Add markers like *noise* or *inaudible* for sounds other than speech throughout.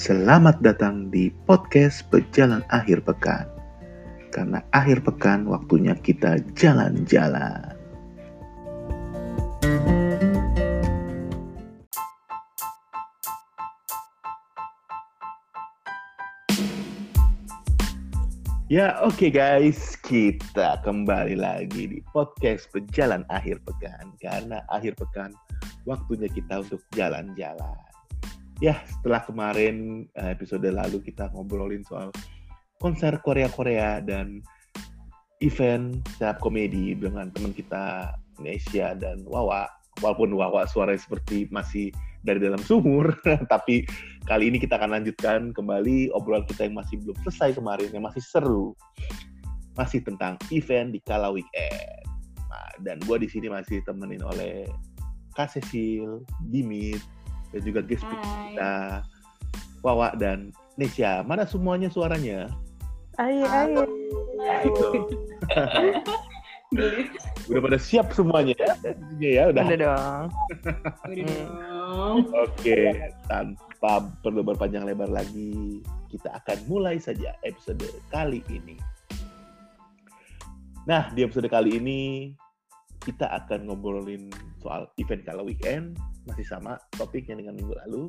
Selamat datang di podcast Pejalan Akhir Pekan. Karena akhir pekan waktunya kita jalan-jalan. Ya oke okay guys, kita kembali lagi di podcast Pejalan Akhir Pekan. Karena akhir pekan waktunya kita untuk jalan-jalan. Ya setelah kemarin eh, episode lalu kita ngobrolin soal konser Korea-Korea dan event stand komedi dengan teman kita Indonesia dan Wawa. Walaupun Wawa suaranya seperti masih dari dalam sumur, *laughs* tapi kali ini kita akan lanjutkan kembali obrolan kita yang masih belum selesai kemarin, yang masih seru, masih tentang event di kala weekend. Nah, dan gue di sini masih temenin oleh Kak Cecil, Dimit, dan juga guest speaker kita, Wawa dan Nesya. Mana semuanya suaranya? Ayo, ayo. Gitu. udah pada siap semuanya ya? ya udah. Udah dong. Udah Hmm. dong. Oke, tanpa perlu berpanjang lebar lagi, kita akan mulai saja episode kali ini. Nah, di episode kali ini kita akan ngobrolin soal event kala weekend, masih sama topiknya dengan minggu lalu.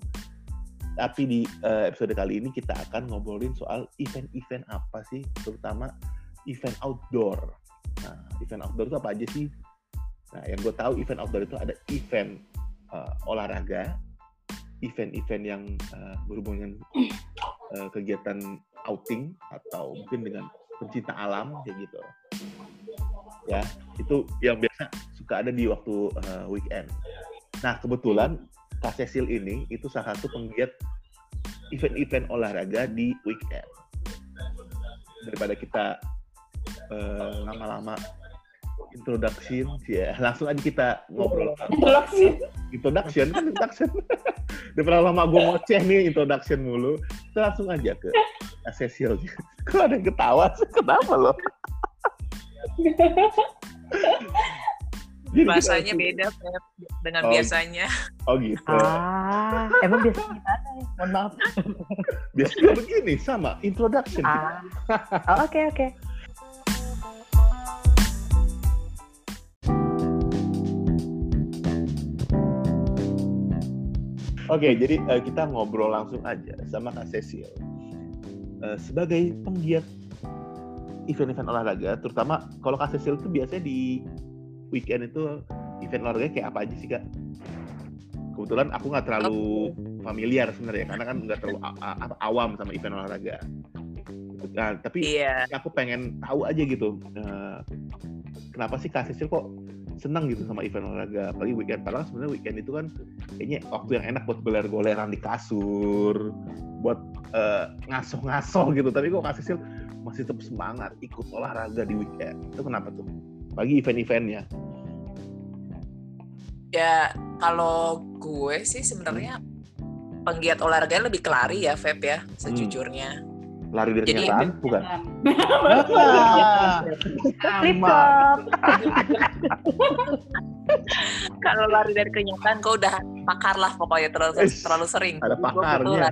Tapi di eh, episode kali ini kita akan ngobrolin soal event-event apa sih, terutama event outdoor. Nah, event outdoor itu apa aja sih? Nah, yang gue tahu event outdoor itu ada event eh, olahraga, event-event yang eh, berhubungan eh, kegiatan outing atau mungkin dengan pencinta alam kayak gitu. Ya, itu yang biasa suka ada di waktu eh, weekend. Nah, kebetulan Kak Cecil ini itu salah satu penggiat event-event olahraga di weekend. Daripada kita eh, lama-lama introduction, ya langsung aja kita ngobrol. Introduksi. introduction kan introduction. *laughs* Daripada lama gue ngoceh nih introduction mulu. Kita langsung aja ke Cecil. *laughs* Kok ada yang ketawa sih? Kenapa lo *laughs* Langsung- beda Feb, dengan Oh. biasanya. oh gitu Ah, emang biasa gimana ya? Mohon maaf. *laughs* biasanya begini sama introduction Ah, oh, oke oke. oke jadi eh, kita ngobrol langsung aja sama Kak Cecil Eh, sebagai penggiat event-event olahraga terutama kalau Kak Cecil itu biasanya di weekend itu event olahraga kayak apa aja sih Kak? Kebetulan aku nggak terlalu familiar sebenarnya karena kan nggak terlalu awam sama event olahraga. Nah, tapi Iya. aku pengen tahu aja gitu eh, kenapa sih Kak Cecil kok senang gitu sama event olahraga apalagi weekend padahal sebenarnya weekend itu kan kayaknya waktu yang enak buat goler-goleran di kasur buat eh, ngasoh-ngasoh gitu tapi kok Kak Cecil masih tetap semangat ikut olahraga di weekend itu kenapa tuh bagi event-eventnya Ya kalau gue sih sebenarnya penggiat olahraga lebih ke lari ya Feb ya sejujurnya. lari dari Jadi- kenyataan bukan Flip. *laughs* Kalau lari dari kenyataan gue udah pakar lah pokoknya terlalu terlalu sering. ada pakarnya. *laughs*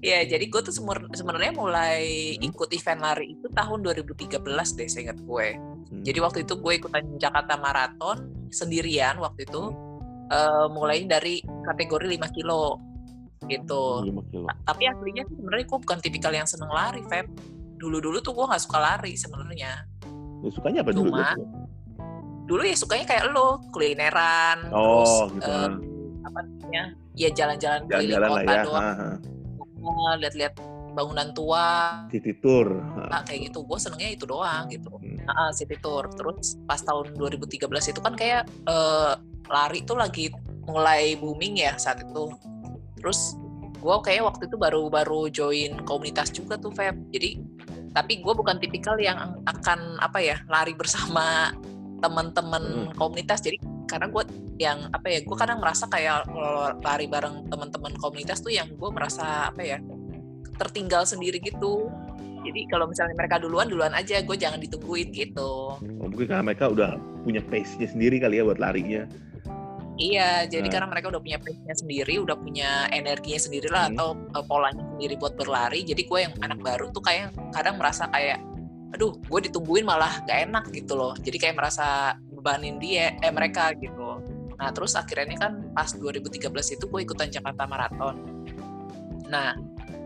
Ya, jadi gue tuh sebenarnya mulai ikut event lari itu tahun 2013 deh, seingat gue. Hmm. Jadi waktu itu gue ikutan Jakarta Marathon sendirian waktu itu, eh, mulai dari kategori 5 kilo gitu. lima kilo Ta- Tapi aslinya sih sebenarnya gue bukan tipikal yang seneng lari, Feb. Dulu-dulu tuh gue nggak suka lari sebenarnya. Ya, sukanya apa dulu Cuma, Dulu ya sukanya kayak lo, kulineran, terus oh gitu eh, apa namanya, ya jalan-jalan keliling kota ya doang, Ha, ha. lihat-lihat bangunan tua, city tour Ha. Ah, kayak gitu gue senengnya itu doang gitu Hmm. Ah, ah, city tour terus pas tahun 2013 itu kan kayak eh, lari tuh lagi mulai booming ya saat itu terus gue kayak waktu itu baru-baru join komunitas juga tuh Feb jadi tapi gue bukan tipikal yang akan apa ya lari bersama teman-teman Hmm. komunitas jadi karena gue yang apa ya gue kadang merasa kayak kalau lari bareng teman-teman komunitas tuh yang gue merasa apa ya tertinggal sendiri gitu jadi kalau misalnya mereka duluan duluan aja gue jangan ditungguin gitu Oh, mungkin karena mereka udah punya pace-nya sendiri kali ya buat larinya Iya, jadi Nah. karena mereka udah punya pace-nya sendiri, udah punya energinya sendiri lah Hmm. atau uh, polanya sendiri buat berlari. Jadi gue yang anak baru tuh kayak kadang merasa kayak, aduh, gue ditungguin malah gak enak gitu loh. Jadi kayak merasa bebanin dia, eh mereka gitu. Nah terus akhirnya kan pas 2013 itu gue ikutan Jakarta Marathon. Nah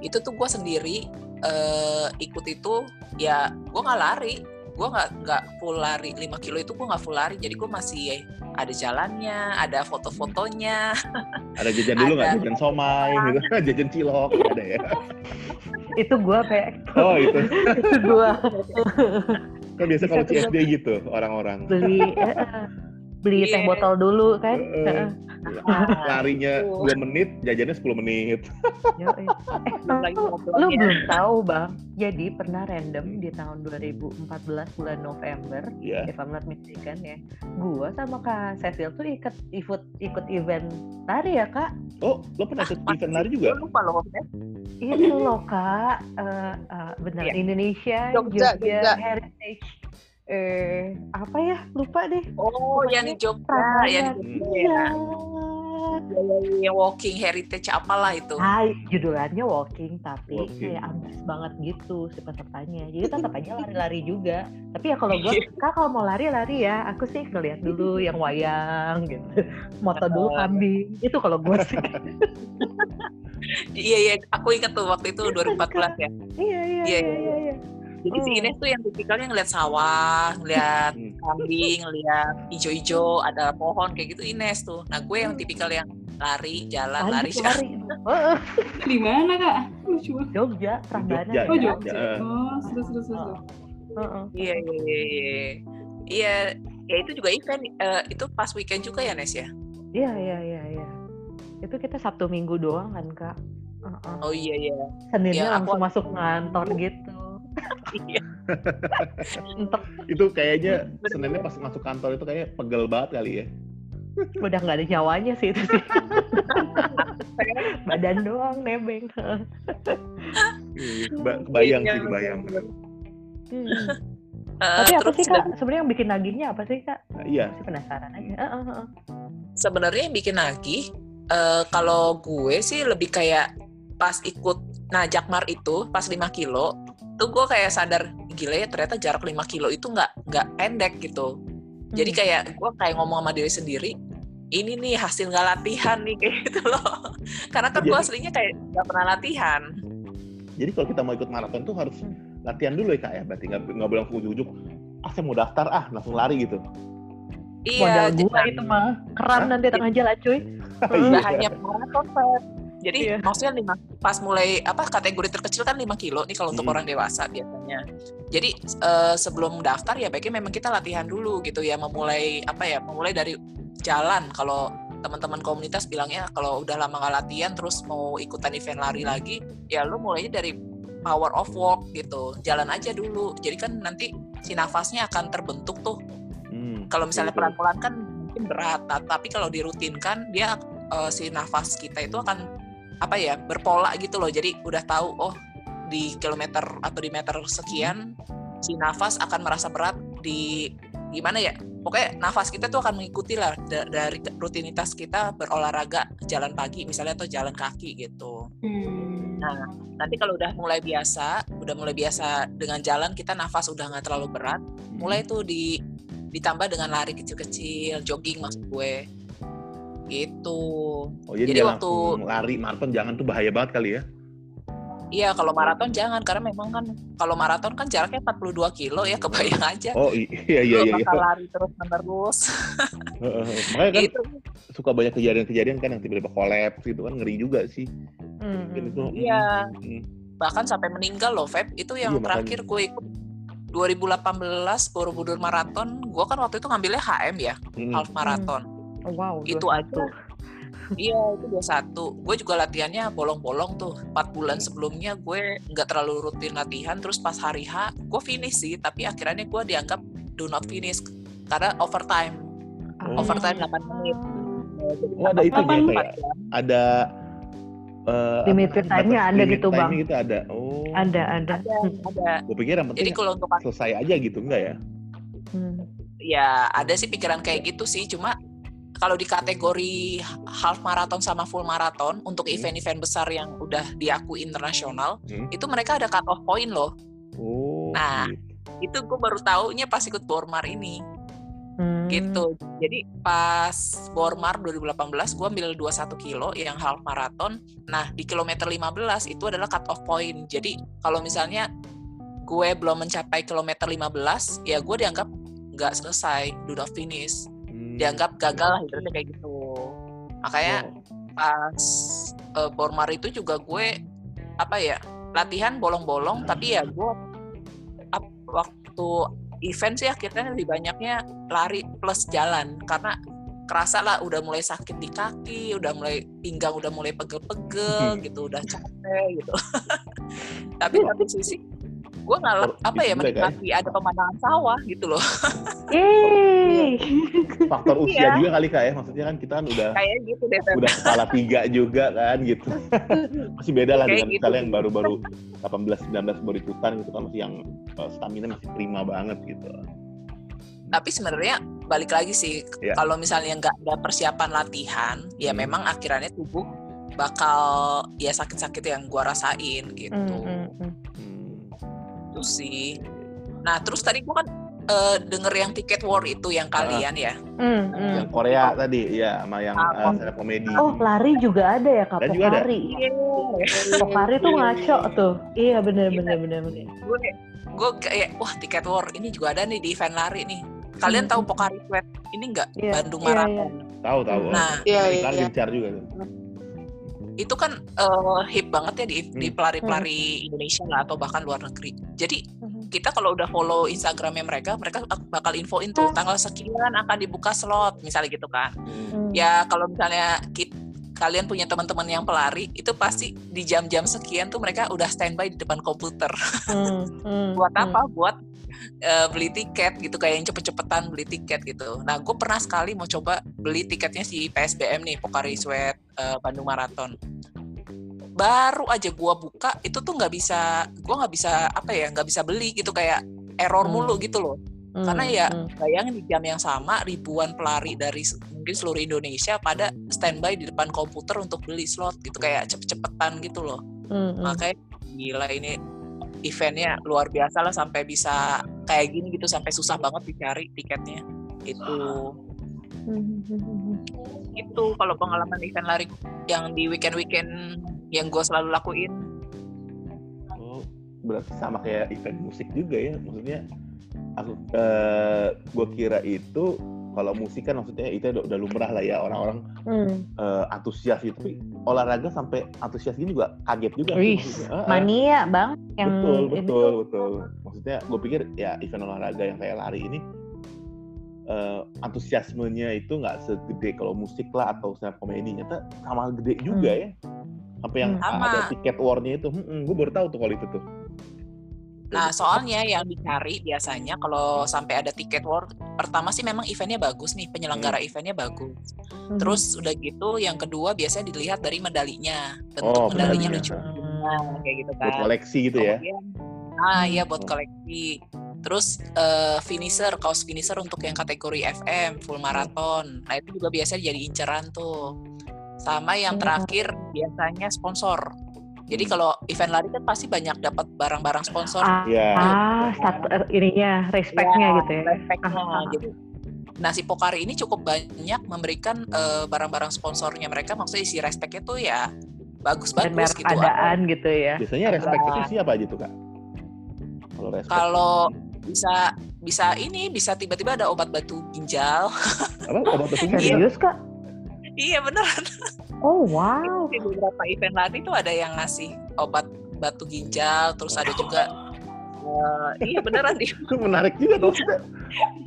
itu tuh gue sendiri eh, ikut itu ya gue nggak lari, gue nggak nggak full lari 5 kilo itu gue nggak full lari. Jadi gue masih ada jalannya, ada foto-fotonya. *laughs* Ada jajan dulu nggak? Jajan somai, gitu. *laughs* jajan cilok, nggak ada ya? Itu gua kayak Oh itu. itu gua *laughs* Kan biasa kalau CSD gitu orang-orang. beli eh, beli teh Iya. botol dulu kan. Heeh. *laughs* Larinya. 2 menit, jajannya 10 menit. *laughs* Yoi. Eh, Lagi lu, lu belum tahu bang. Jadi pernah random di tahun 2014 bulan November, Ya. if I'm not mistaken ya. Gua sama Kak Cecil tuh ikut ikut ikut event lari ya kak. Oh, lo pernah ikut Ah, event lari juga? Lupa. Beb. Itu loh kak, Eh, eh, benar Iya. Indonesia Jogja, Jogja, Jogja. Heritage. Eh apa ya? Lupa deh. Oh, yang di Jogja, yang di Jogja Iya. ya. Walking Heritage apalah itu. Hai, judulnya walking tapi Walking. kayak ambis banget gitu si pesertanya. Jadi tetap aja lari-lari juga. Tapi ya kalau gue, kak kalau mau lari lari ya, aku sih ngeliat dulu yang wayang gitu, moto dulu kambing. Itu kalau gue sih. Iya, iya, aku ingat tuh waktu itu 2014 ya. iya iya Iya, iya iya, iya. iya. Jadi si Hmm. Ines tuh yang tipikalnya ngeliat sawah, ngeliat Hmm. kambing, ngeliat hijau-hijau, ada pohon kayak gitu Ines tuh. Nah gue yang Hmm. tipikal yang lari, jalan, lari, lari. *laughs* Heeh, Di mana kak? Lucu. Jogja, Prambanan. Jogja, Oh ya. Jogja. Heeh. Oh seru seru. Heeh. Iya, iya, iya, iya. Iya, ya itu juga event. eh, itu pas weekend juga ya Nes ya? Iya iya iya iya. Itu kita Sabtu Minggu doang kan kak. Heeh. Oh iya, iya. Seninnya Ya, aku- langsung masuk kantor gitu. Iya. Itu kayaknya Seninnya pas masuk kantor itu kayaknya pegel banget kali ya. udah nggak ada nyawanya sih itu sih. *laughs* Badan doang nebeng. Iya, Ba- Kebayang Iya, sih, kebayang. Hmm. Eh, Tapi apa terus sih kak? Sebenarnya yang bikin nagihnya apa sih kak? Nah, iya, Masih penasaran aja. Heeh, heeh. sebenarnya yang bikin nagih eh, kalau gue sih lebih kayak pas ikut nah Jakmar itu pas 5 kilo tuh gue kayak sadar gila ya ternyata jarak 5 kilo itu nggak nggak pendek gitu jadi Hmm. kayak gue kayak ngomong sama diri sendiri ini nih hasil nggak latihan nih *laughs* kayak gitu loh karena kan gue aslinya kayak nggak pernah latihan jadi kalau kita mau ikut maraton tuh harus latihan dulu ya kak ya. Berarti nggak nggak boleh langsung ujuk-ujuk. Ah saya mau daftar ah langsung lari gitu. Modal iya gua itu mah keren Hah? nanti tengah jalan cuy. nggak *laughs* Iya. hanya maraton. Jadi Iya. maksudnya lima, pas mulai apa kategori terkecil kan 5 kilo nih kalau untuk Hmm. orang dewasa biasanya. Jadi eh, sebelum daftar ya baiknya memang kita latihan dulu gitu ya memulai apa ya memulai dari jalan kalau teman-teman komunitas bilangnya kalau udah lama nggak latihan terus mau ikutan event lari lagi ya lu mulainya dari power of walk gitu jalan aja dulu jadi kan nanti si nafasnya akan terbentuk tuh Hmm, kalau misalnya betul. pelan-pelan kan mungkin berat, Nah, tapi kalau dirutinkan dia eh, si nafas kita itu akan apa ya berpola gitu loh. Jadi udah tahu oh di kilometer atau di meter sekian si nafas akan merasa berat di gimana ya? Pokoknya nafas kita tuh akan mengikuti lah da- dari rutinitas kita berolahraga jalan pagi misalnya atau jalan kaki gitu. Hmm. Nah, nanti kalau udah mulai biasa, udah mulai biasa dengan jalan kita nafas udah nggak terlalu berat, Hmm. mulai tuh di ditambah dengan lari kecil-kecil, jogging maksud gue. Gitu. Oh jadi, Jadi waktu- lari maraton jangan tuh bahaya banget kali ya. Iya, kalau maraton jangan karena memang kan kalau maraton kan jaraknya 42 kilo ya, *laughs* kebayang aja. Oh iya iya iya. iya. bakal lari terus-menerus. *laughs* Heeh, Makanya kan gitu. suka banyak kejadian-kejadian kan yang tiba-tiba kolaps gitu kan ngeri juga sih. Hmm. Iya. hmm, Bahkan sampai meninggal loh, Feb. Itu yang Iya, terakhir gue ikut 2018 Borobudur Marathon. Gue kan waktu itu ngambilnya HM ya, hmm. half marathon. Oh, wow. Itu 21. aja Iya, itu 21. Gue juga latihannya bolong-bolong tuh. 4 bulan sebelumnya gue nggak terlalu rutin latihan. Terus pas hari H, gue finish sih. Tapi akhirnya gue dianggap do not finish. Karena overtime. Oh. Overtime 8 menit. Oh, ada itu ya kayak ada eh, apa Limited time-nya ada limit gitu, Bang. gitu ada. Oh. Ada ada. Ada, ada. Gue pikir yang penting Jadi kalau untuk selesai aja gitu enggak ya? Hmm. ya ada sih pikiran kayak gitu sih. Cuma kalau di kategori half marathon sama full marathon untuk Hmm. event-event besar yang udah diakui internasional, Hmm. itu mereka ada cut off point loh. Oh, Nah. gitu. Itu gue baru taunya pas ikut Bormar ini. Hmm. gitu. Jadi pas Bormar 2018 gue ambil 21 kilo yang half marathon. Nah di kilometer 15 itu adalah cut off point. Jadi kalau misalnya gue belum mencapai kilometer 15 ya gue dianggap nggak selesai, do not finish. Hmm. Dianggap gagal lah ibaratnya kayak gitu. Makanya Oh. pas eh, Bormar itu juga gue apa ya latihan bolong-bolong tapi ya gue ap- waktu event sih akhirnya lebih banyaknya lari plus jalan karena kerasa lah udah mulai sakit di kaki udah mulai pinggang udah mulai pegel-pegel gitu udah capek gitu *laughs* tapi satu sisi gue nggak apa ya itu juga, kan? menikmati ada pemandangan sawah gitu loh *laughs* Yeay. faktor usia Iya. juga kali kak ya maksudnya kan kita kan udah kayak gitu deh udah kepala tiga juga kan gitu *laughs* masih beda lah dengan gitu. misalnya yang baru-baru 18 19 baru ikutan gitu kan masih yang uh, stamina masih prima banget gitu tapi sebenarnya balik lagi sih Iya. kalau misalnya nggak ada persiapan latihan ya Hmm. memang akhirannya tubuh bakal ya sakit-sakit yang gua rasain gitu Hmm, hmm, hmm. hmm. itu sih nah terus tadi gua kan eh, denger yang tiket war itu yang kalian ya Hmm, hmm. yang Korea tadi ya sama yang Ah, uh, up komedi Oh, lari juga ada ya Kak Dan juga ada. Pokari. Pokari tuh ngaco tuh. Iya bener Iya. bener bener bener. gue gue kayak wah tiket war ini juga ada nih di event lari nih kalian Hmm. tahu Pokari Sweat ini nggak Iya, Bandung iya, Marathon tahu tahu nah Iya, Lari iya, iya. gencar juga tuh. Itu kan eh, hip banget ya di, di Hmm. pelari-pelari Indonesia lah atau bahkan luar negeri jadi Mhm. kita kalau udah follow Instagramnya mereka mereka bakal infoin tuh tanggal sekian akan dibuka slot misalnya gitu kan Hmm. Hmm. ya kalau misalnya kit- kalian punya teman-teman yang pelari itu pasti di jam-jam sekian tuh mereka udah standby di depan komputer Hmm, hmm, *laughs* buat hmm. apa buat eh, beli tiket gitu kayak yang cepet-cepetan beli tiket gitu nah gue pernah sekali mau coba beli tiketnya si PSBM nih Pokari Sweat eh, Bandung Marathon baru aja gua buka itu tuh nggak bisa gua nggak bisa apa ya nggak bisa beli gitu kayak error Hmm. mulu gitu loh Hmm, karena ya hmm. bayangin di jam yang sama ribuan pelari dari mungkin seluruh Indonesia pada standby di depan komputer untuk beli slot gitu kayak cepet-cepetan gitu loh Hmm, hmm. makanya gila ini eventnya luar biasa lah sampai bisa kayak gini gitu sampai susah banget dicari tiketnya itu itu kalau pengalaman event lari yang di weekend weekend yang gue selalu lakuin. Oh, berarti sama kayak event musik juga ya maksudnya aku eh gue kira itu kalau musik kan maksudnya itu udah, udah lumrah lah ya orang-orang Hmm. eh, antusias gitu tapi olahraga sampai antusias gini juga kaget juga sih Wih. Ah, ah. Mania bang yang betul betul tuh. betul maksudnya gue pikir ya event olahraga yang kayak lari ini eh, antusiasmenya itu nggak segede kalau musik lah atau stand up komedi nyata sama gede juga Hmm. ya sampai yang Hmm. Sama. ada tiket warnya itu gue baru tahu tuh kalau itu tuh Nah, soalnya yang dicari biasanya kalau sampai ada tiket war, pertama sih memang eventnya bagus nih, penyelenggara eventnya bagus. Hmm. Terus udah gitu, yang kedua biasanya dilihat dari medalinya, bentuk Oh, medalinya lucu, Hmm. nah, kayak gitu buat kan. koleksi gitu ya Kemudian, ah iya buat Oh. koleksi. Terus eh, finisher, kaos finisher untuk yang kategori FM, full marathon. Nah itu juga biasanya jadi inceran tuh. Sama yang Hmm. terakhir biasanya sponsor. Jadi kalau event lari kan pasti banyak dapat barang-barang sponsor. Ah, ya ah satu eh, ininya respectnya Ya, gitu ya. respect-nya. Ah, ah, Jadi nah si Pokari ini cukup banyak memberikan eh, barang-barang sponsornya mereka maksudnya isi respectnya tuh ya Dan bagus-bagus gitu. adaan gitu ya. biasanya respect itu siapa aja tuh kak kalau respect Kalau bisa bisa ini bisa tiba-tiba ada obat batu ginjal. apa obat batu ginjal Serius kak? Iya beneran. Oh wow. Di beberapa event lari tuh ada yang ngasih obat batu ginjal, terus ada juga eh, iya beneran di itu menarik juga tuh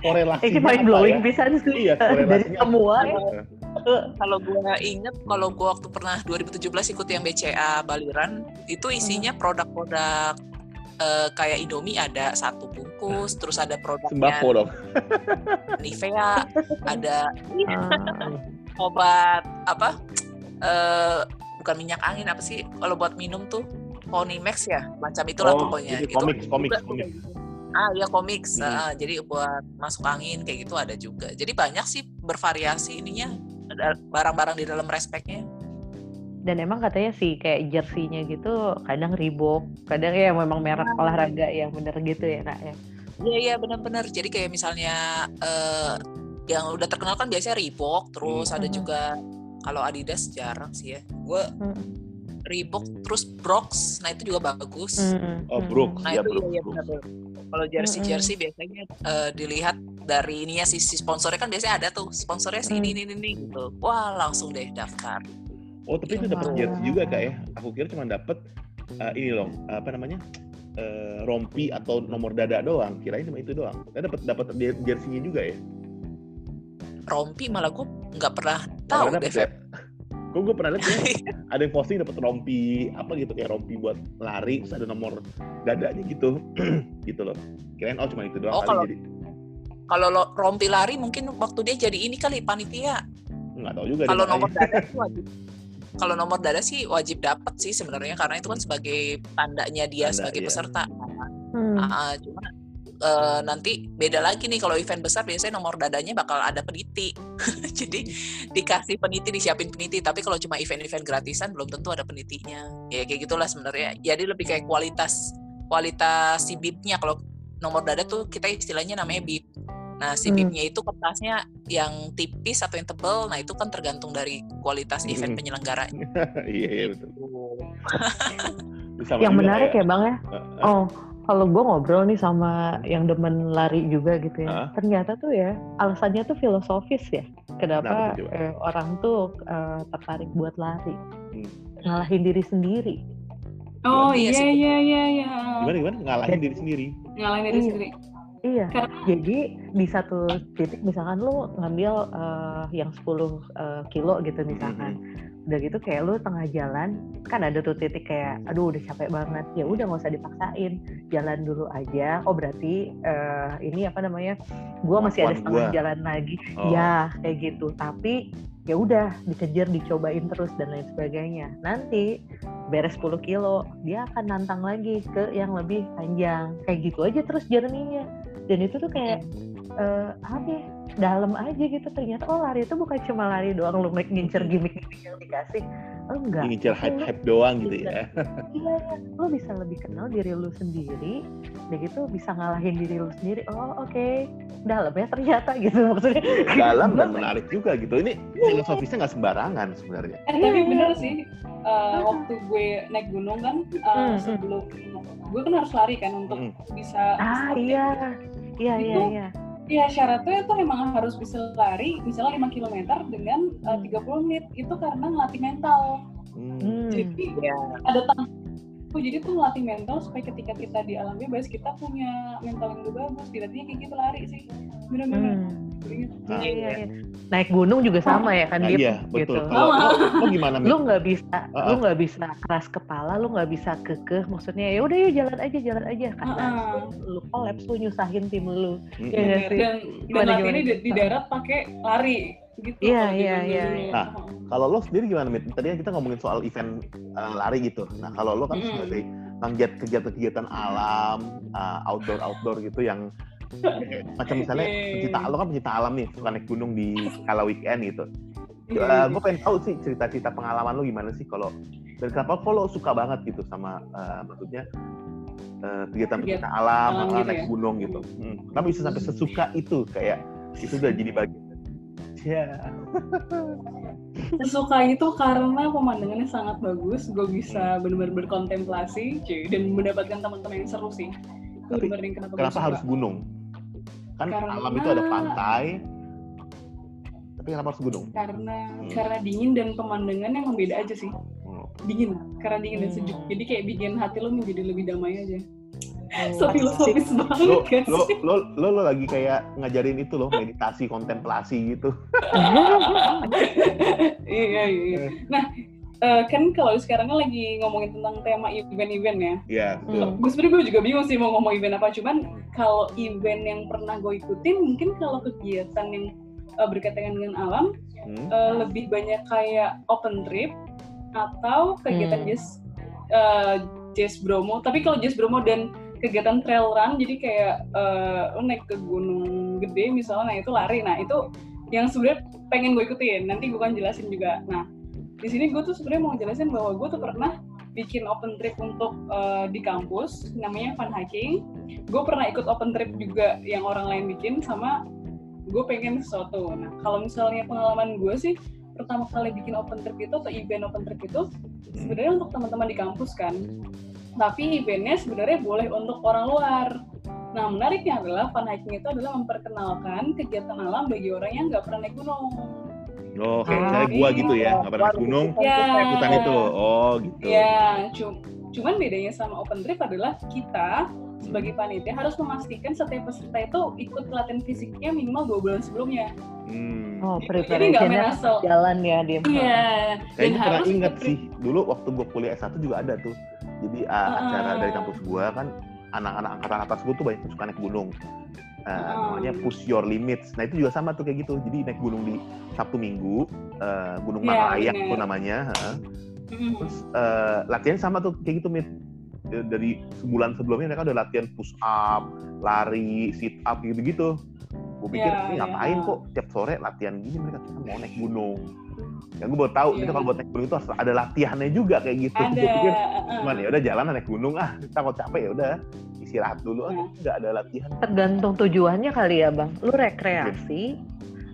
korelasinya Ini paling apa blowing ya? pisan sih. iya Dari semua. ya. apa? kalau gue inget kalau gue waktu pernah 2017 ikut yang BCA Baliran itu isinya produk-produk eh, kayak Indomie ada satu bungkus terus ada produknya sembako dong Nivea ada Ah, obat apa eh bukan minyak angin apa sih kalau buat minum tuh Ponymax ya macam itulah Oh, pokoknya jadi Itu komik, komik, komik. gitu. ah iya komik Hmm. jadi buat masuk angin kayak gitu ada juga jadi banyak sih bervariasi ininya barang-barang di dalam respectnya Dan emang katanya sih kayak jersey-nya gitu kadang Reebok, kadang ya memang merek olahraga yang bener gitu ya kak ya. Iya iya benar-benar. Jadi kayak misalnya eh, yang udah terkenal kan biasanya Reebok, terus ada Mhm. juga kalau Adidas jarang sih ya. Gue Mm. Reebok terus Brooks, nah itu juga bagus. Mm, Oh, Brooks. Nah Iya, itu Brooks, Brooks. benar. Kalau jersey jersey biasanya eh, dilihat dari ininya sih si sponsornya kan biasanya ada tuh sponsornya si ini ini ini gitu. Wah langsung deh daftar. Oh, tapi itu dapat jersey juga kak ya? Aku kira cuma dapat eh, ini loh, apa namanya? eh, rompi atau nomor dada doang. Kirain cuma itu doang. Saya dapat dapat jer- jersey-nya juga ya. Rompi malah gue nggak pernah tahu deh. ya? Kok gue pernah lihat ya? *laughs* ada yang posting dapat rompi apa gitu kayak rompi buat lari terus ada nomor dadanya gitu *clears throat* gitu loh kirain oh cuma itu doang Oh, kali kalau- jadi Kalau lo rompi lari mungkin waktu dia jadi ini kali panitia. nggak tahu juga deh Kalau nomor dada sih wajib. Kalau nomor dada sih wajib dapat sih sebenarnya karena itu kan sebagai tandanya dia Tanda, sebagai iya. peserta. Hmm. Ah, cuma eh, nanti beda lagi nih kalau event besar biasanya nomor dadanya bakal ada peniti. *laughs* Jadi dikasih peniti, disiapin peniti. Tapi kalau cuma event-event gratisan belum tentu ada penitinya. Ya kayak gitulah sebenarnya. Jadi lebih kayak kualitas kualitas si bibnya. Kalau nomor dada tuh kita istilahnya namanya bib. Nah, si Hmm. bibnya itu kertasnya yang tipis atau yang tebel. Nah, itu kan tergantung dari kualitas event Hmm. penyelenggaranya. *laughs* iya iya betul sama Yang menarik kayak, ya bang ya. Oh, kalau gue ngobrol nih sama yang demen lari juga gitu ya. Ternyata tuh ya alasannya tuh filosofis ya. Kenapa coba? eh, orang tuh eh, tertarik buat lari, Hmm. ngalahin diri sendiri. Oh Iya iya iya iya iya. gimana gimana ngalahin diri sendiri Ngalahin diri Iya. sendiri. Iya. Karena- Jadi di satu titik misalkan lu ngambil eh, yang 10 eh, kilo gitu misalkan. Udah gitu kayak lu tengah jalan, kan ada tuh titik kayak aduh udah capek banget. Ya udah nggak usah dipaksain. Jalan dulu aja. Oh berarti eh, ini apa namanya? Gua masih ada setengah gua. jalan lagi. Oh. Ya kayak gitu. Tapi ya udah dikejar, dicobain terus dan lain sebagainya. Nanti beres 10 kilo, dia akan nantang lagi ke yang lebih panjang. Kayak gitu aja terus journey-nya. Dan itu tuh kayak eh, apa ya? Dalam aja gitu ternyata oh lari itu bukan cuma lari doang lu make ngincer gimmick-gimmick yang dikasih. Enggak. ngincer hype hype doang gitu ya Iya, lo bisa lebih kenal diri lu sendiri, udah gitu bisa ngalahin diri lu sendiri. Oh oke, dalam ya ternyata gitu maksudnya. dalam dan *laughs* menarik juga gitu ini filosofisnya nggak sembarangan sebenarnya Eh tapi Iya. bener sih. eh, waktu gue naik gunung kan Hmm, hmm. sebelum gue kan harus lari kan untuk bisa Ah iya, iya iya Itu- iya. Iya syaratnya tuh emang harus bisa lari misalnya 5 km dengan eh, Hmm. 30 menit itu karena ngelatih mental. Hmm. Jadi Ya. ada tuh jadi tuh ngelatih mental supaya ketika kita di alam bebas kita punya mental yang lebih bagus. Dilatihnya kayak gitu lari sih. Bener-bener. Hmm. Inget. Ah. Iya, iya, iya. Naik gunung juga sama ya kan Nah, Dip? iya betul Gitu. kalau lo, lo gimana Mit? Lu nggak bisa, Ah, lu ah. nggak bisa keras kepala, lu nggak bisa kekeh. Maksudnya ya udah yuk jalan aja, jalan aja. Karena Ah, ah. lu kolaps, lu nyusahin tim lu. Iya nggak Bener. sih? Dan, dan latihannya gimana? di, di darat pakai lari gitu. Iya, iya, iya, iya. Nah, Kalau lo sendiri gimana, Mit? Tadi kan kita ngomongin soal event uh, lari gitu. Nah, kalau lo kan Mm-mm. sebagai penggiat kegiatan-kegiatan alam, uh, outdoor-outdoor gitu yang macam misalnya Yeay. pecinta lo kan pecinta alam nih, suka naik gunung di kala weekend gitu. Iya, gue pengen tahu sih cerita-cerita pengalaman lo gimana sih kalau dan kenapa kok lo suka banget gitu sama uh, maksudnya uh, kegiatan-kegiatan Kegiatan alam, alam uh, gitu naik ya? gunung gitu. Hmm. Kenapa bisa sampai sesuka itu kayak itu udah jadi bagian. Ya. Sesuka itu karena pemandangannya sangat bagus, gue Hmm. bisa benar-benar berkontemplasi, cuy, dan mendapatkan teman-teman yang seru sih. Tapi yang kenapa, Kenapa suka. harus gunung? Kan Karena- alam itu ada pantai. Tapi kenapa harus gunung? Karena Hmm. karena dingin dan pemandangannya emang beda aja sih. Hmm. Dingin, karena dingin dan Hmm. sejuk. Jadi kayak bikin hati lo menjadi lebih damai aja. Oh, So filosofis Lo, banget kan lo, sih. lo, lo, lo lagi kayak ngajarin itu loh, meditasi, kontemplasi gitu. *laughs* iya, iya, iya. Nah, eh, kan kalau sekarang kan lagi ngomongin tentang tema event-event ya. Iya, betul. Hmm. Gue sebenernya gue juga bingung sih mau ngomong event apa. Cuman kalau event yang pernah gue ikutin, mungkin kalau kegiatan yang eh, berkaitan dengan alam, Hmm. eh, lebih banyak kayak open trip atau kegiatan Hmm. jazz eh, jazz Bromo. Tapi kalau jazz Bromo dan kegiatan trail run, jadi kayak eh, lo naik ke gunung gede misalnya, nah itu lari. Nah itu yang sebenarnya pengen gue ikutin. Nanti gue kan jelasin juga. Nah, di sini gue tuh sebenarnya mau jelasin bahwa gue tuh pernah bikin open trip untuk uh, di kampus, namanya fun hiking. Gue pernah ikut open trip juga yang orang lain bikin sama gue pengen sesuatu. Nah, kalau misalnya pengalaman gue sih pertama kali bikin open trip itu atau event open trip itu sebenarnya untuk teman-teman di kampus kan tapi eventnya sebenarnya boleh untuk orang luar. Nah, menariknya adalah fun hiking itu adalah memperkenalkan kegiatan alam bagi orang yang nggak pernah naik gunung. Oh, kayak Ah, misalnya gua iya. gitu ya, nggak pernah naik gunung, Ya. ikutan itu. Oh, gitu. Ya, cu- cuman bedanya sama open trip adalah kita sebagai panitia harus memastikan setiap peserta itu ikut latihan fisiknya minimal dua bulan sebelumnya. Hmm. Oh, Jadi nggak main asal. jalan ya dia. Iya. Dan Kayaknya pernah harus inget ikut sih, dulu waktu gua kuliah S1 juga ada tuh. Jadi uh, acara dari kampus gua kan anak-anak angkatan atas gua tuh banyak yang suka naik gunung. Ah. namanya push your limits. Nah itu juga sama tuh kayak gitu. Jadi naik gunung di Sabtu Minggu, uh, Gunung Iya, Manglayak bener. tuh namanya. Mm. Terus uh, latihan sama tuh kayak gitu, Mit. Dari sebulan sebelumnya mereka udah latihan push up, lari, sit up gitu-gitu. Gue pikir, Iya, ini iya. ngapain kok tiap sore latihan gini mereka kita mau naik gunung. Ya gue baru tahu, Iya. itu kalau buat naik gunung itu harus ada latihannya juga kayak gitu. Ada. *laughs* Gue pikir, uh-uh. cuman ya udah jalan naik gunung ah, takut capek ya udah istirahat dulu. Ah, Nah. nggak ada latihan. Tergantung tujuannya kali ya bang. Lu rekreasi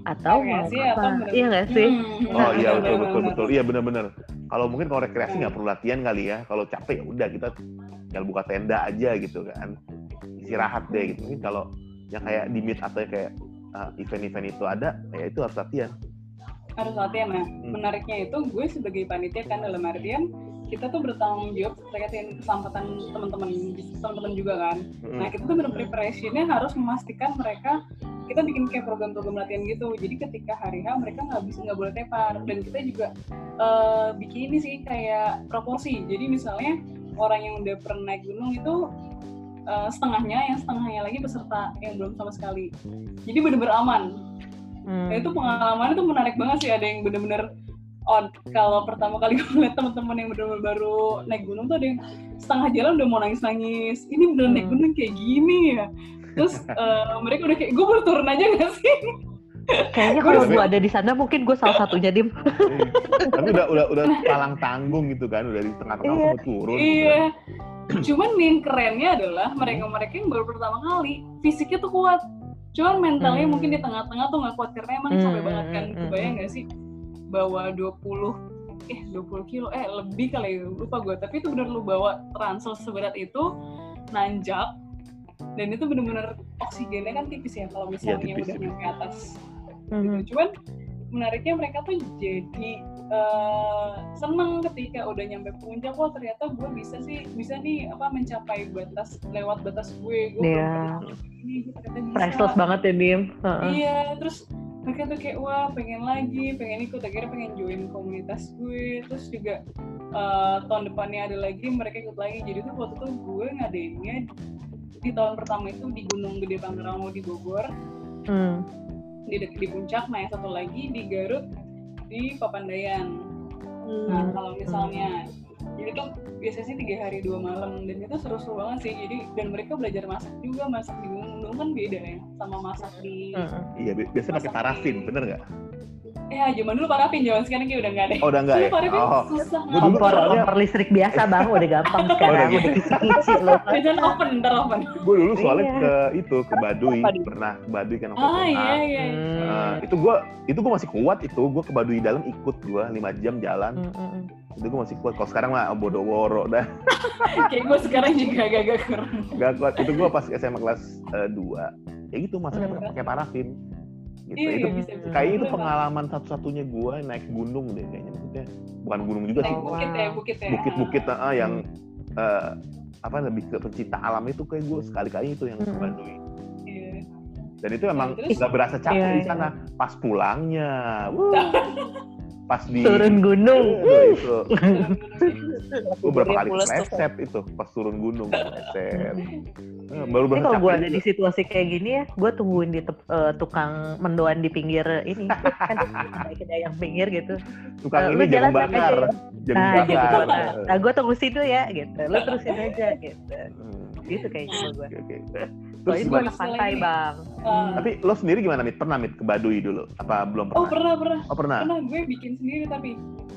atau mau Rekreasi atau apa? bener- Iya nggak sih? Hmm, Oh iya betul betul *laughs* betul. Iya benar-benar. Kalau mungkin kalau rekreasi Hmm. nggak perlu latihan kali ya. Kalau capek ya udah kita tinggal buka tenda aja gitu kan. Istirahat deh gitu. Mungkin kalau yang kayak di meet atau kayak uh, event-event itu ada, ya itu harus latihan. harus latihan nah Hmm. menariknya itu gue sebagai panitia kan dalam artian kita tuh bertanggung jawab terkait dengan keselamatan teman-teman teman-teman juga kan Mm-mm. nah kita tuh bener preparationnya harus memastikan mereka kita bikin kayak program-program latihan gitu jadi ketika hari H mereka nggak bisa nggak boleh tepar dan kita juga eh, bikin ini sih kayak proporsi jadi misalnya orang yang udah pernah naik gunung itu eh, setengahnya yang setengahnya lagi peserta yang belum sama sekali jadi bener-bener aman Hmm. Nah, itu pengalaman itu menarik banget sih ada yang bener-bener on kalau pertama kali *laughs* gue ngeliat teman-teman yang bener-bener baru naik gunung tuh ada yang setengah jalan udah mau nangis-nangis ini bener naik Hmm. gunung kayak gini ya terus eh, mereka udah kayak gue baru turun aja gak sih Kayaknya *laughs* kalau gue ada di sana mungkin gue salah satunya dim. Tapi udah udah udah palang tanggung gitu kan, udah di tengah-tengah Iya. langsung turun. gitu iya kan. *clears throat* cuman yang kerennya adalah mereka-mereka yang baru pertama kali fisiknya tuh kuat cuman mentalnya Hmm. mungkin di tengah-tengah tuh nggak kuat karena emang Hmm, capek banget kan hmm, kebayang hmm. gak sih bawa 20 eh 20 kilo eh lebih kali ya, lupa gue tapi itu bener lu bawa ransel seberat itu nanjak dan itu bener-bener oksigennya kan tipis ya kalau misalnya Iya, tipis, udah nyampe atas Mhm. gitu. Cuman menariknya mereka tuh jadi eh, seneng ketika udah nyampe puncak wah ternyata gue bisa sih bisa nih apa mencapai batas lewat batas gue. Gue pernah ini gue ternyata bisa. Priceless banget ya dim. Heeh. iya terus mereka tuh kayak wah pengen lagi pengen ikut. Akhirnya pengen join komunitas gue. Terus juga eh, tahun depannya ada lagi mereka ikut lagi. Jadi tuh waktu itu gue ngadainnya di tahun pertama itu di Gunung Gede Pangrango di Bogor. Hmm. di di puncak nah yang satu lagi di Garut di Papandayan nah Hmm. kalau misalnya jadi tuh biasanya sih tiga hari dua malam dan itu seru-seru banget sih jadi dan mereka belajar masak juga masak di gunung kan beda ya sama masak di Heeh. Iya, bi- biasanya pakai parafin, bener nggak? Ya zaman dulu parafin zaman sekarang kayak udah nggak ada. Oh, udah nggak Dulu ya? parafin Oh, susah. Gua dulu Kompor, kompor listrik biasa bang, udah gampang *laughs* sekarang, gitu. *laughs* udah kisi-kisi loh. Jajan open ntar open gue dulu soalnya Iya. ke itu ke Baduy, pernah ke Baduy kan waktu SMA. iya iya Hmm. Nah, itu gue itu gue masih kuat itu. Gue ke Baduy dalam ikut gue 5 jam jalan. Hmm, hmm, itu gue masih kuat. Kalau sekarang mah bodoh woro dah. *laughs* Kayak gue sekarang juga agak-agak kurang. Gak kuat. Itu gue pas SMA kelas 2 ya gitu masaknya Hmm. pakai parafin gitu. Iya itu iya, bisa bisa kayaknya itu pengalaman satu-satunya gue naik gunung deh kayaknya maksudnya. Bukan gunung juga sih. naik bukit ya bukit ya. Bukit-bukit ah, yang eh, apa lebih ke pencinta alam itu kayak gue sekali-kali itu yang ke Hmm. Iya. dan itu emang Terus? nggak berasa capek Iya, di iya. sana. pas pulangnya wuh, *laughs* pas di Turun gunung. Itu gue berapa kali kepleset itu pas turun gunung kepleset Eh, baru Ini berasa kalau gue ada di situasi kayak gini ya, gue tungguin di eh, tukang mendoan di pinggir ini, *laughs* kan ada kedai yang pinggir gitu. tukang Eh, ini jalan aja bakar Nah, bakar gitu. Nah, gue tunggu situ ya, gitu. Lu terusin aja, gitu. hmm. Gitu kayaknya gue. Terus gue gimana? anak pantai bang. Uh, Tapi lo sendiri gimana mit? Pernah mit ke Baduy dulu? Apa belum oh pernah? pernah pernah Oh pernah. pernah gue bikin sendiri tapi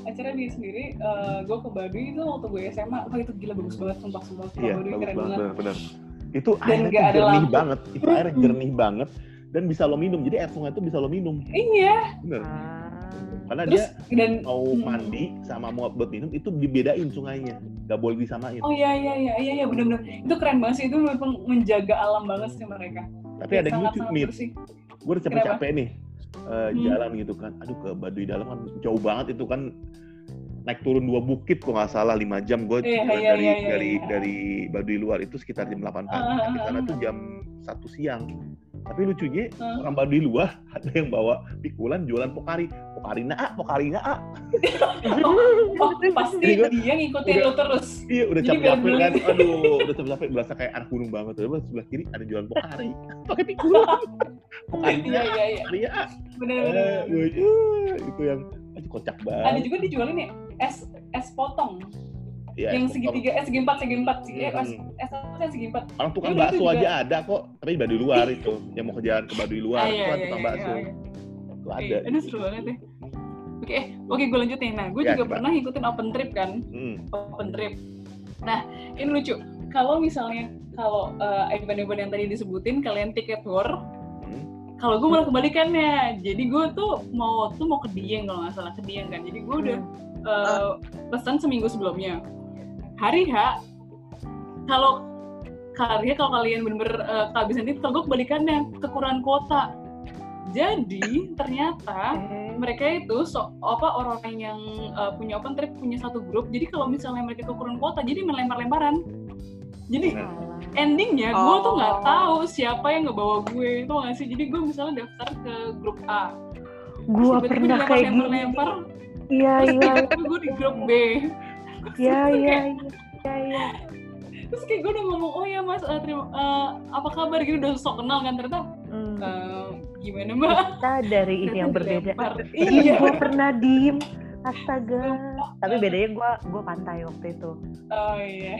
acara bikin sendiri eh, gue ke Baduy itu waktu gue SMA wah itu gila bagus banget sumpah sumpah Iya, Baduy bagus keren banget, banget benar, benar. Itu Dan airnya ada jernih lampu. banget. Itu airnya Mm-mm. jernih banget dan bisa lo minum. Jadi air sungai itu bisa lo minum. iya Bener. Ah. Karena terus dia dan mau Hmm. mandi sama mau buat minum itu dibedain sungainya. Gak boleh disamain. oh iya iya iya iya iya benar-benar itu keren banget sih itu memang menjaga alam banget sih mereka Tapi ada yang lucu bersih Gue udah capek-capek nih eh, Hmm. jalan gitu kan. Aduh ke Baduy dalam kan jauh banget itu kan naik turun dua bukit kok nggak salah lima jam gue jalan iya, dari iya, iya, dari iya. dari Baduy luar itu sekitar jam 8 pagi Ah, di sana ah, tuh ah. jam satu siang tapi lucunya Ah. orang Baduy luar *laughs* ada yang bawa pikulan jualan pokari. Pokari na pokari na oh, oh *laughs* pasti Jadi gua- dia ngikutin udah- lu terus. iya udah Jadi capek-capek biar kan. aduh udah capek-capek berasa kayak anak gunung banget. Terus sebelah kiri ada jualan pokari. *laughs* Pakai pikulan. Pokari iya iya iya. Pokari na benar-benar Eh, eh, itu yang aduh, kocak ada banget juga dijualin ya es es potong Iya, yang potong. segitiga eh segi empat segi empat segi eh, es sih, segi empat Orang tukang Iya, bakso itu aja ada kok, tapi di Baduy luar itu. Yang mau ke jalan ke Baduy luar, Ah, itu iya, kan iya, tukang iya, bakso. Itu ada. Aduh seru banget deh. Oke eh, oke gue lanjutin nah gue Ya, juga pernah ngikutin open trip kan? Hmm. open trip. Nah ini lucu. Kalau misalnya kalau eh, event-event yang tadi disebutin kalian tiket war Hmm. kalau gue malah kebalikannya. Jadi gue tuh mau tuh mau ke Dieng kalau nggak salah ke Dieng kan. Jadi gue udah eh, pesan seminggu sebelumnya hari H kalau H kalau kalian bener-bener eh, kehabisan itu kalau gue kebalikannya kekurangan kuota. Jadi ternyata mereka itu so, apa orang-orang yang uh, punya open trip punya satu grup. Jadi kalau misalnya mereka kekurangan kuota jadi main lempar-lemparan jadi endingnya gue tuh nggak Oh. tahu siapa yang ngebawa gue itu nggak sih? Jadi gue misalnya daftar ke grup A. Tiba-tiba pernah kayak gini. dilempar-lempar Iya iya. gue di grup B iya *laughs* iya kayak- iya iya. terus kayak gue udah ngomong oh ya mas eh, terima eh, apa kabar gitu udah sok kenal kan ternyata Hmm. eh, gimana mbak Kita dari ini yang berbeda. *laughs* Iya, iya gue pernah diem. Astaga. Tapi bedanya gue gue pantai waktu itu. oh iya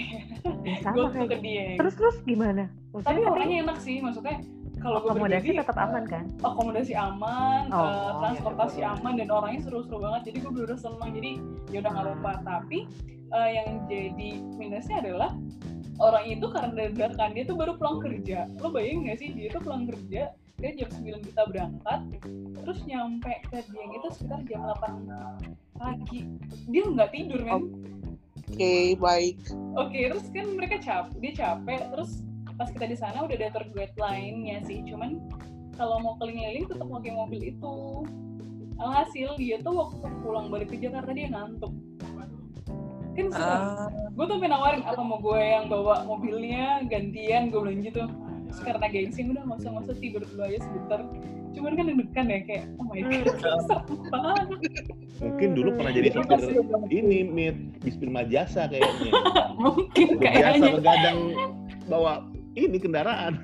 Ya, gue sama tuh ke kayak. dia Terus terus gimana? Maksudnya tapi orangnya enak sih maksudnya kalau gue akomodasi berdiri tetap aman kan? akomodasi aman, Oh, eh, transportasi aman dan orangnya seru-seru banget. Jadi gue bener seneng. Jadi ya udah nggak lupa. Tapi eh, yang jadi minusnya adalah orang itu karena dadakan dia tuh baru pulang kerja. Lo bayangin gak sih dia tuh pulang kerja dia jam 9 kita berangkat terus nyampe ke Dieng itu sekitar jam 8 pagi dia nggak tidur men Oke, baik. Oke, terus kan mereka capek, dia capek, terus pas kita di sana udah ada tour guide lainnya sih, cuman kalau mau keliling-keliling tetap pakai mobil itu. Alhasil dia tuh waktu pulang balik ke Jakarta dia ngantuk. Kan seru. Ah, gue tuh pengen nawarin apa mau gue yang bawa mobilnya gantian gue bilang gitu. Terus karena gengsi udah nggak usah nggak usah tidur dulu aja sebentar. Cuman kan deg-degan ya kayak oh my god, *laughs* serem banget. Mungkin dulu pernah jadi Iya, supir ini mit bis Prima Jasa kayaknya. *laughs* Mungkin Udah biasa kayaknya. begadang bawa ini kendaraan.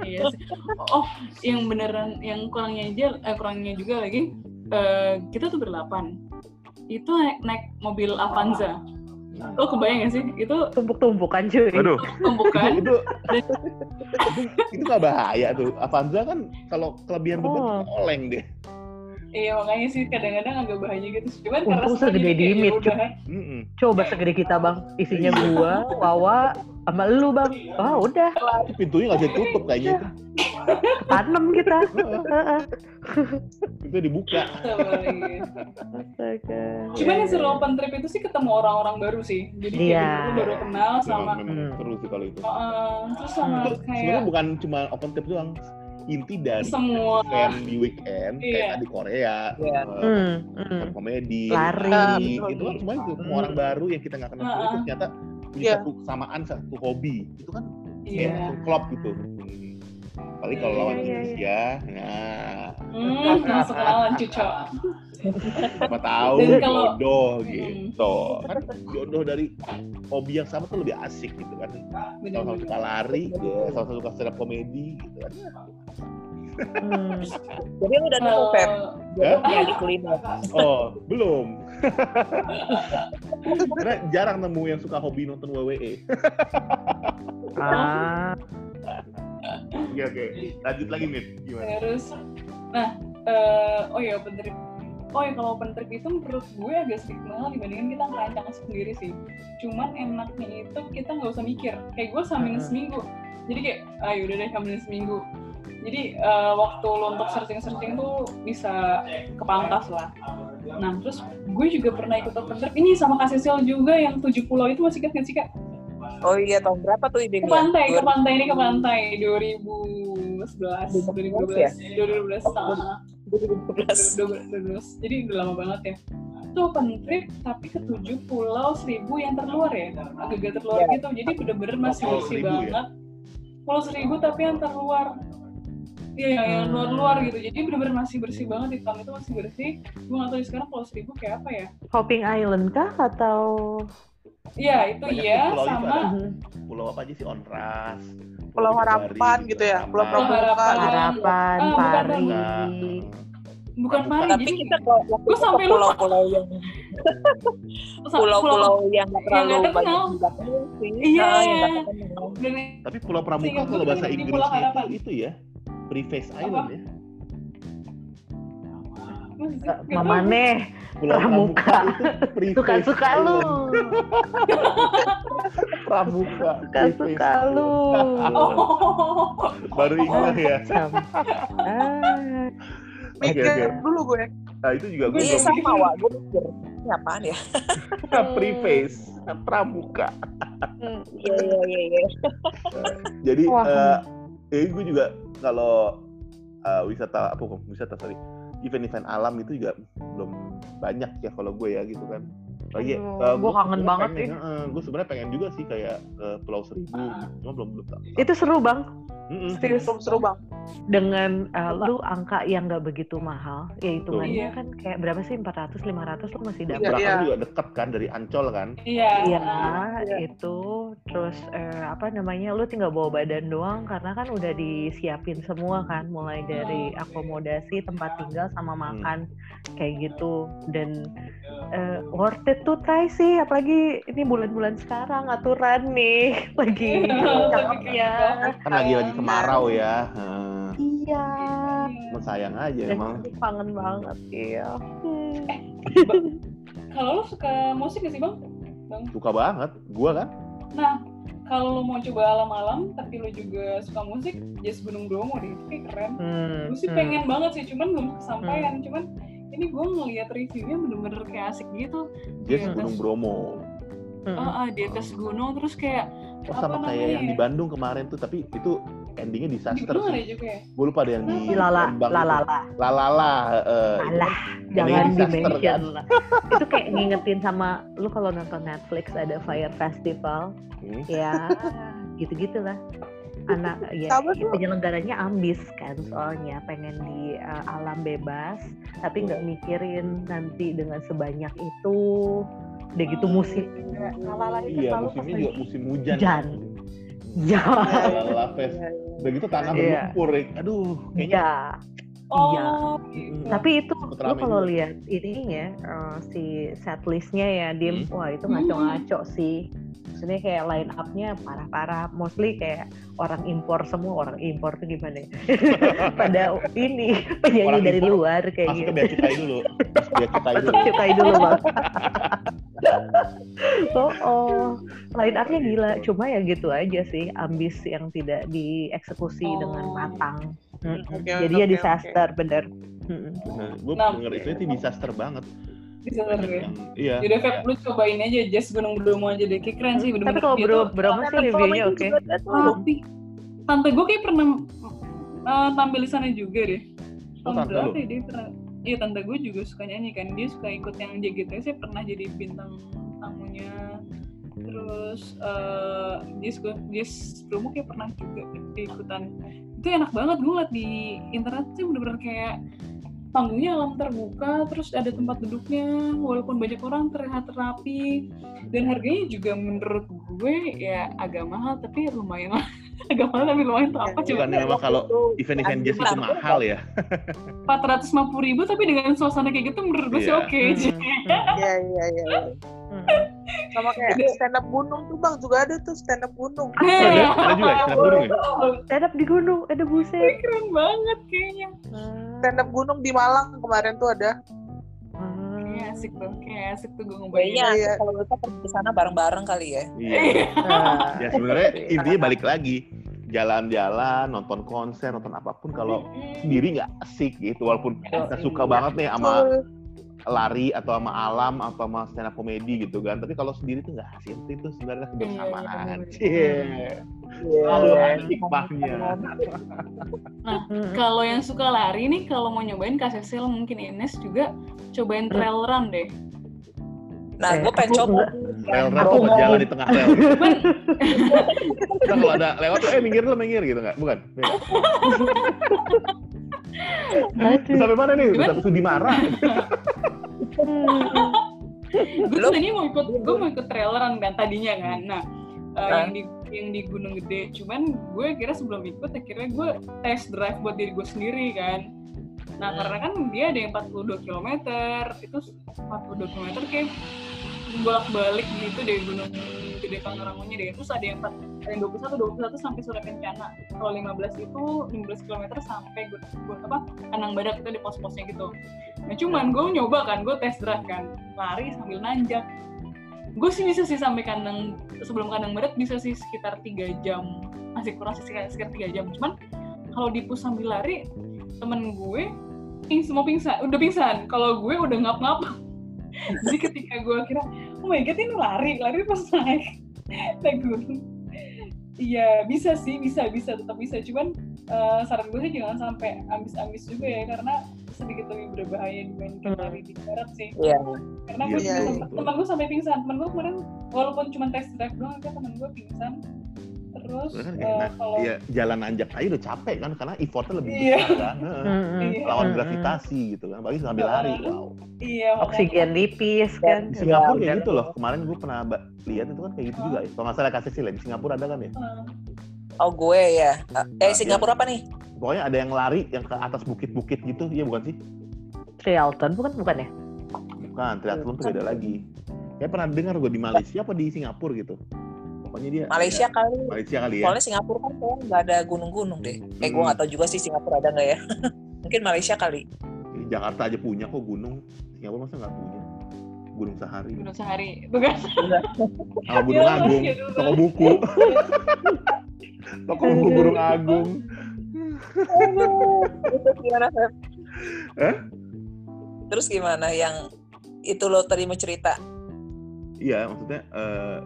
Iya sih. Oh, yang beneran, yang kurangnya aja, eh, kurangnya juga lagi, eh, kita tuh berdelapan. Itu naik, naik mobil Avanza. Lo kebayang gak sih? Itu Tumpuk-tumpukan cuy. Aduh, tumpukan. itu itu itu nggak bahaya tuh. Avanza kan kalau kelebihan beban Oh. oleng deh. Iya makanya sih kadang-kadang agak bahaya gitu. Cuman Untung segede jadi kayak dimit, yaudah. Mm-mm. Coba segede kita bang. Isinya gua, Wawa, sama lu bang. Oh udah, pintunya nggak bisa tutup kayaknya itu. tanem kita. Heeh. Itu dibuka. Astaga. Cuman yang seru open trip itu sih ketemu orang-orang baru sih. Jadi kayak Iya. bener-bener baru kenal sama Memang, memang Hmm. seru sih kalau itu. Heeh, terus sama Itu kayak sebenarnya bukan cuma open trip doang. Inti dari semua event di weekend Iya. kayak di Korea, Iya. eh, Hmm, hmm. komedi, Lari. lari, Ah, itu kan semua itu semua Hmm. orang baru yang kita nggak kenal Ah, itu ah. ternyata punya Iya. satu kesamaan satu hobi itu kan kayak iya. langsung klop gitu. Paling kalau Iya, lawan iya, iya. Indonesia, nah Hmm, langsung kenalan cuco. Siapa tahu kalau- jodoh Hmm. gitu. Kan jodoh dari hobi yang sama tuh lebih asik gitu kan. Sama-sama suka lari, ya, sama-sama suka stand up komedi gitu kan. Hmm. Jadi lu udah nemu Feb, Ya? jodohnya di kuliner. Oh, belum. Karena jarang nemu yang suka hobi nonton WWE. Ah, Oke oke. Lanjut lagi Mit. Gimana? terus nah eh, oh ya open trip oh ya kalau open trip itu menurut gue agak sedikit mahal dibandingkan kita ngerancang sendiri sih. Cuman enaknya itu kita nggak usah mikir. Kayak gue sambil Mhm. seminggu. Jadi kayak ah yaudah deh sambil seminggu. Jadi eh, waktu lo untuk searching-searching tuh bisa kepangkas lah. Nah terus gue juga pernah ikut open trip ini sama Kak Cecil juga yang tujuh pulau itu masih ingat nggak sih kak? Oh iya, tahun berapa tuh ke idenya? pantai ke Dua- pantai ini ke pantai. 2011 2012 2012 ah. 2012. 2012. Jadi udah lama banget ya. Itu open trip tapi ke tujuh pulau seribu yang terluar ya. Agak terluar Ya. gitu. Jadi bener-bener masih Pulau bersih ya? banget. Pulau seribu tapi yang terluar. Iya, yang, yang Hmm. luar-luar gitu. Jadi bener-bener masih bersih banget di tahun itu masih bersih. Gue nggak tahu sekarang pulau seribu kayak apa ya. Hopping Island kah atau Iya, itu Banyak iya pulau itu sama ada. Mhm. Pulau apa aja sih? Onras. Pulau Harapan gitu ya? Pulau Pulau Harapan. Ah, Pari. bukan Pramuka. Pari. Tapi Jadi kita kalau waktu Gua itu ke sampai lupa. pulau-pulau yang *laughs* pulau-pulau yang nggak yang terlalu banyak didatengin sih. Iya. Nah, yang terkenal. Dan- Tapi Pulau Pramuka kalau bahasa Pulau Inggrisnya Harapan. itu, itu ya. Preface Island ya. Mamane, Pulau Pramuka. Pramuka itu Preface suka-suka lu. Pramuka. Suka-suka Preface lu. Oh. *laughs* Baru ingat ya. Ah. Mikir oke. dulu gue. Nah itu juga gue Iya, sama Wak, gue mikir. Ini apaan ya? preface Pramuka. Iya, iya, iya. iya. Jadi Wah. eh eh, gue juga kalau eh, wisata apa wisata sorry event-event alam itu juga belum banyak ya kalau gue ya gitu kan. Lagi Aduh, gua kangen banget ih. gue sebenarnya pengen juga sih kayak ke Pulau Seribu, Ah. cuma belum belum tahu. Itu seru bang. Mm-mm. Serius. Seru, seru bang. Dengan uh, lu angka yang nggak begitu mahal, ya hitungannya Iya. kan kayak berapa sih 400 500 lu masih dapat. Iya. juga deket kan dari Ancol kan. Iya. Iya, Iya. itu terus eh, apa namanya lu tinggal bawa badan doang karena kan udah disiapin semua kan mulai dari akomodasi tempat tinggal sama makan kayak gitu dan eh, worth it tuh try sih apalagi ini bulan-bulan sekarang aturan nih *laughs* lagi cakepnya Kan lagi lagi kemarau ya. Heeh. iya sayang aja dan emang. aku kangen banget iya Hmm. Kalau lu suka musik gak sih bang? Bang. Suka banget. Gua kan. Nah, kalau lu mau coba alam-alam, tapi lu juga suka musik, Jazz Gunung Bromo deh, itu kayak keren. Hmm, Gue sih hmm. pengen banget sih, cuman belum kesampaian. Cuman ini gue ngeliat reviewnya bener-bener kayak asik gitu. Jazz Iya, Gunung Bromo. Hmm. Ah, ah, di atas gunung terus kayak Oh, Apa sama kayak namanya yang ya? di Bandung kemarin tuh, tapi itu endingnya di disaster ada sih. juga ya. Gue lupa ada yang di Di lala lala lala Lalala. eh, Alah, jangan di mention kan. lah. Itu kayak ngingetin sama lu kalau nonton Netflix ada Fire Festival, Hmm. ya *laughs* gitu-gitu lah. Anak *laughs* ya penyelenggaranya ambis kan soalnya pengen di uh, alam bebas, tapi nggak mikirin nanti dengan sebanyak itu. Udah gitu musim lala itu Iya, selalu musimnya juga musim hujan. hujan. Ya, Lalala Fest. Iya, *laughs* Udah gitu tanah Iya. berlumpur. ya. Aduh, kayaknya ya. Iya. Oh, Mm-mm. Tapi itu lu kalau lihat ininya eh, si setlistnya ya, Dim, Hmm. wah itu ngaco-ngaco sih. Maksudnya kayak line up-nya parah-parah, mostly kayak orang impor semua, orang impor tuh gimana ya? *laughs* Pada ini penyanyi Orang dari impor luar kayak Masuk ke gitu. cukai dulu. Masuk ke bea cukai Masuk dulu. cukai dulu bang. *laughs* oh, oh, line up-nya gila, cuma ya gitu aja sih, ambis yang tidak dieksekusi dengan Oh. matang. Mm-mm. Oke, Jadi oke, ya disaster, bener. Mm-mm. Gue Nah. denger itu itu disaster banget. Bisa seru ya. Iya. Yaudah, Feb, lu cobain aja Jazz Gunung Bromo aja deh, kayak keren sih. Tapi kalau bro, tuh- Bromo sih reviewnya oke. Tapi tante gue kayak pernah uh, tampil di sana juga deh. Oh, Tahun tante berapa lu? ya dia pernah? Iya tante gue juga suka nyanyi kan. Dia suka ikut yang JGT sih pernah jadi bintang tamunya. Terus uh, Jazz gue Jazz Bromo kayak pernah juga di ikutan. Itu enak banget gue ngeliat di internet sih bener-bener kayak panggungnya alam terbuka terus ada tempat duduknya walaupun banyak orang terlihat rapi dan harganya juga menurut gue ya agak mahal tapi lumayan lah *laughs* agak mahal tapi lumayan tuh apa coba Bukannya memang kalau event-event jazz itu mahal ya. empat ratus lima ribu tapi dengan suasana kayak gitu menurut gue sih Iya. oke Hmm, sih. hmm, Iya, iya, iya. hmm. Sama kayak stand up gunung tuh bang juga ada tuh stand up gunung. Ada, ada juga ya, stand up gunung ya? Stand up di gunung, ada buset. Keren banget kayaknya. Stand up gunung di Malang kemarin tuh ada. Kayaknya asik tuh, kayak asik tuh gue ngebayangin. Iya. kalau kita pergi ke sana bareng-bareng kali ya. Iya. *laughs* Nah, Ya sebenarnya intinya balik lagi jalan-jalan, nonton konser, nonton apa pun kalau sendiri nggak asik gitu walaupun kita suka banget nih sama lari atau sama alam atau sama stand up komedi gitu kan. Tapi kalau sendiri tuh nggak asik itu sebenarnya kebersamaan. Iya, Cie. Lalu hikmahnya. Mm, Kalau yang suka lari nih, kalau mau nyobain Kak Cecil mungkin Ines juga cobain trail run deh. Nah, gue pengen coba. rel rel Aku tuh mau- jalan di tengah rel? *laughs* Kita kalau ada lewat tuh eh minggir lo minggir gitu nggak? Bukan. *laughs* sampai mana nih Gimana? sampai Sudimara Hmm. Gue tadinya mau ikut, gue mau ikut trail run kan tadinya kan. Nah, Ah. yang di yang di Gunung Gede. Cuman gue kira sebelum ikut, akhirnya gue test drive buat diri gue sendiri kan. Nah, Hmm. karena kan dia ada yang 42 km, itu 42 km kayak bolak-balik gitu dari Gunung Gede Pangrangonya deh. Terus ada yang 4, ada yang 21, 21 sampai Surya Kencana. Kalau 15 itu 15 km sampai gue, apa Kanang Badak itu di pos-posnya gitu. Nah cuman gue nyoba kan, gue test drive kan, lari sambil nanjak. Gue sih bisa sih sampai kandang sebelum kandang barat bisa sih sekitar tiga jam, masih kurang sih sekitar, sekitar tiga jam. Cuman kalau di pus sambil lari, temen gue ping semua pingsan, udah pingsan. Kalau gue udah ngap-ngap. *laughs* Jadi ketika gue kira, oh my god ini lari, lari pas naik *laughs* naik gunung. Iya bisa sih, bisa bisa tetap bisa. Cuman eh, saran gue sih jangan sampai ambis-ambis juga ya karena sedikit lebih berbahaya dibandingkan Hmm. lari di darat sih. Iya. Karena Iya, gue betul, sempat- betul. teman gue sampai pingsan. Teman gue kemarin walaupun cuma test drive doang, kan teman gue pingsan. Terus Kan eh, nah, kalau ya jalan nanjak aja udah capek kan karena effortnya lebih Iya. besar kan Heeh. *laughs* Iya. lawan gravitasi gitu kan apalagi sambil lari wow iya Oksigen tipis kan. di Singapura Iya, kayak gitu loh kemarin gue pernah ba- lihat itu kan kayak gitu juga ya kalau nggak salah kasih sih di Singapura ada kan ya Eh, Oh, gue ya. Nah, Eh, Singapura apa nih? pokoknya ada yang lari yang ke atas bukit-bukit gitu iya bukan sih Trialton bukan bukan ya? bukan triathlon tuh beda lagi kayak pernah dengar gue di Malaysia apa di Singapura gitu pokoknya dia Malaysia kali. ya, Malaysia kali ya Soalnya Singapura kan kayaknya nggak ada gunung-gunung deh. Eh, gue Hmm. nggak tahu juga sih Singapura ada nggak ya. *laughs* Mungkin Malaysia kali. Di Jakarta aja punya kok gunung Singapura masa nggak punya gunung sehari Gunung sehari, bukan? sama gunung Ya, agung iya dulu. toko buku toko buku gunung agung Terus gimana, Feb? Eh? Terus gimana yang itu lo tadi mau cerita? Iya, maksudnya eh,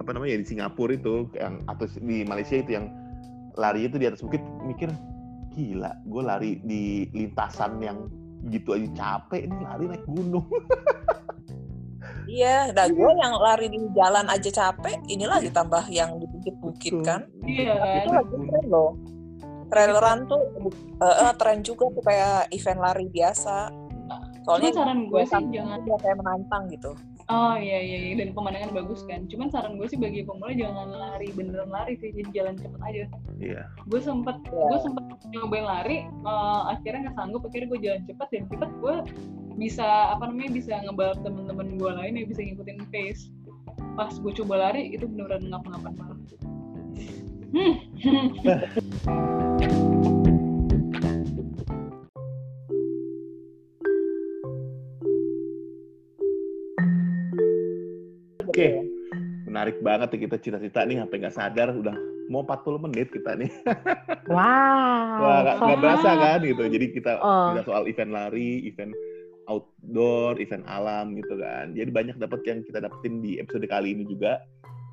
apa namanya ya di Singapura itu yang atau di Malaysia itu yang lari itu di atas bukit mikir gila, gue lari di lintasan yang gitu aja capek ini lari naik gunung. *laughs* Iya, nah gue yang lari di jalan aja capek, ini lagi tambah yang di bukit-bukit Betul. kan. Iya Itu kan? lagi tren loh. Trail run tuh eh, eh, tren juga tuh kayak event lari biasa. Soalnya Cuma saran gue sih sampai jangan kayak menantang gitu. Oh iya iya iya. dan pemandangan bagus kan. Cuman saran gue sih bagi pemula jangan lari beneran lari sih, jadi jalan cepet aja. Iya. Gue sempet Iya. gue sempet nyobain lari, eh, akhirnya nggak sanggup, akhirnya gue jalan cepet dan cepet gue bisa apa namanya bisa ngebalap temen-temen gue lain yang bisa ngikutin pace. Pas gue coba lari itu beneran ngap-ngapan banget. Hmm. *laughs* Oke. Menarik banget kita cerita-cerita nih sampai nggak sadar udah mau 40 menit kita nih. Wow. *laughs* Wah, nggak so- berasa kan gitu. Jadi kita Oh. kita soal event lari, event outdoor, event alam gitu kan. Jadi banyak dapat yang kita dapetin di episode kali ini juga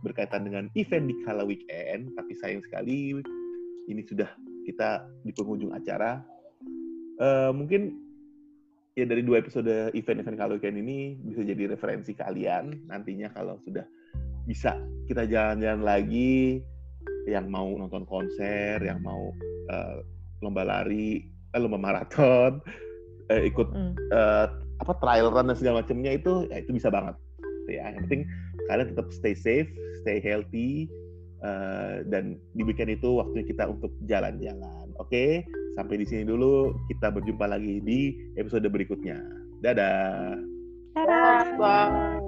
berkaitan dengan event di kala weekend. Tapi sayang sekali ini sudah kita di penghujung acara. Eh, mungkin ya dari dua episode event-event kala weekend ini bisa jadi referensi kalian nantinya kalau sudah bisa kita jalan-jalan lagi yang mau nonton konser, yang mau eh, lomba lari, eh, lomba maraton, *laughs* eh, ikut Hmm. eh, apa trial run dan segala macamnya itu ya itu bisa banget ya yang penting kalian tetap stay safe stay healthy eh, dan di weekend itu waktunya kita untuk jalan-jalan oke Sampai di sini dulu, kita berjumpa lagi di episode berikutnya. Dadah. Dadah. Bye. Bye.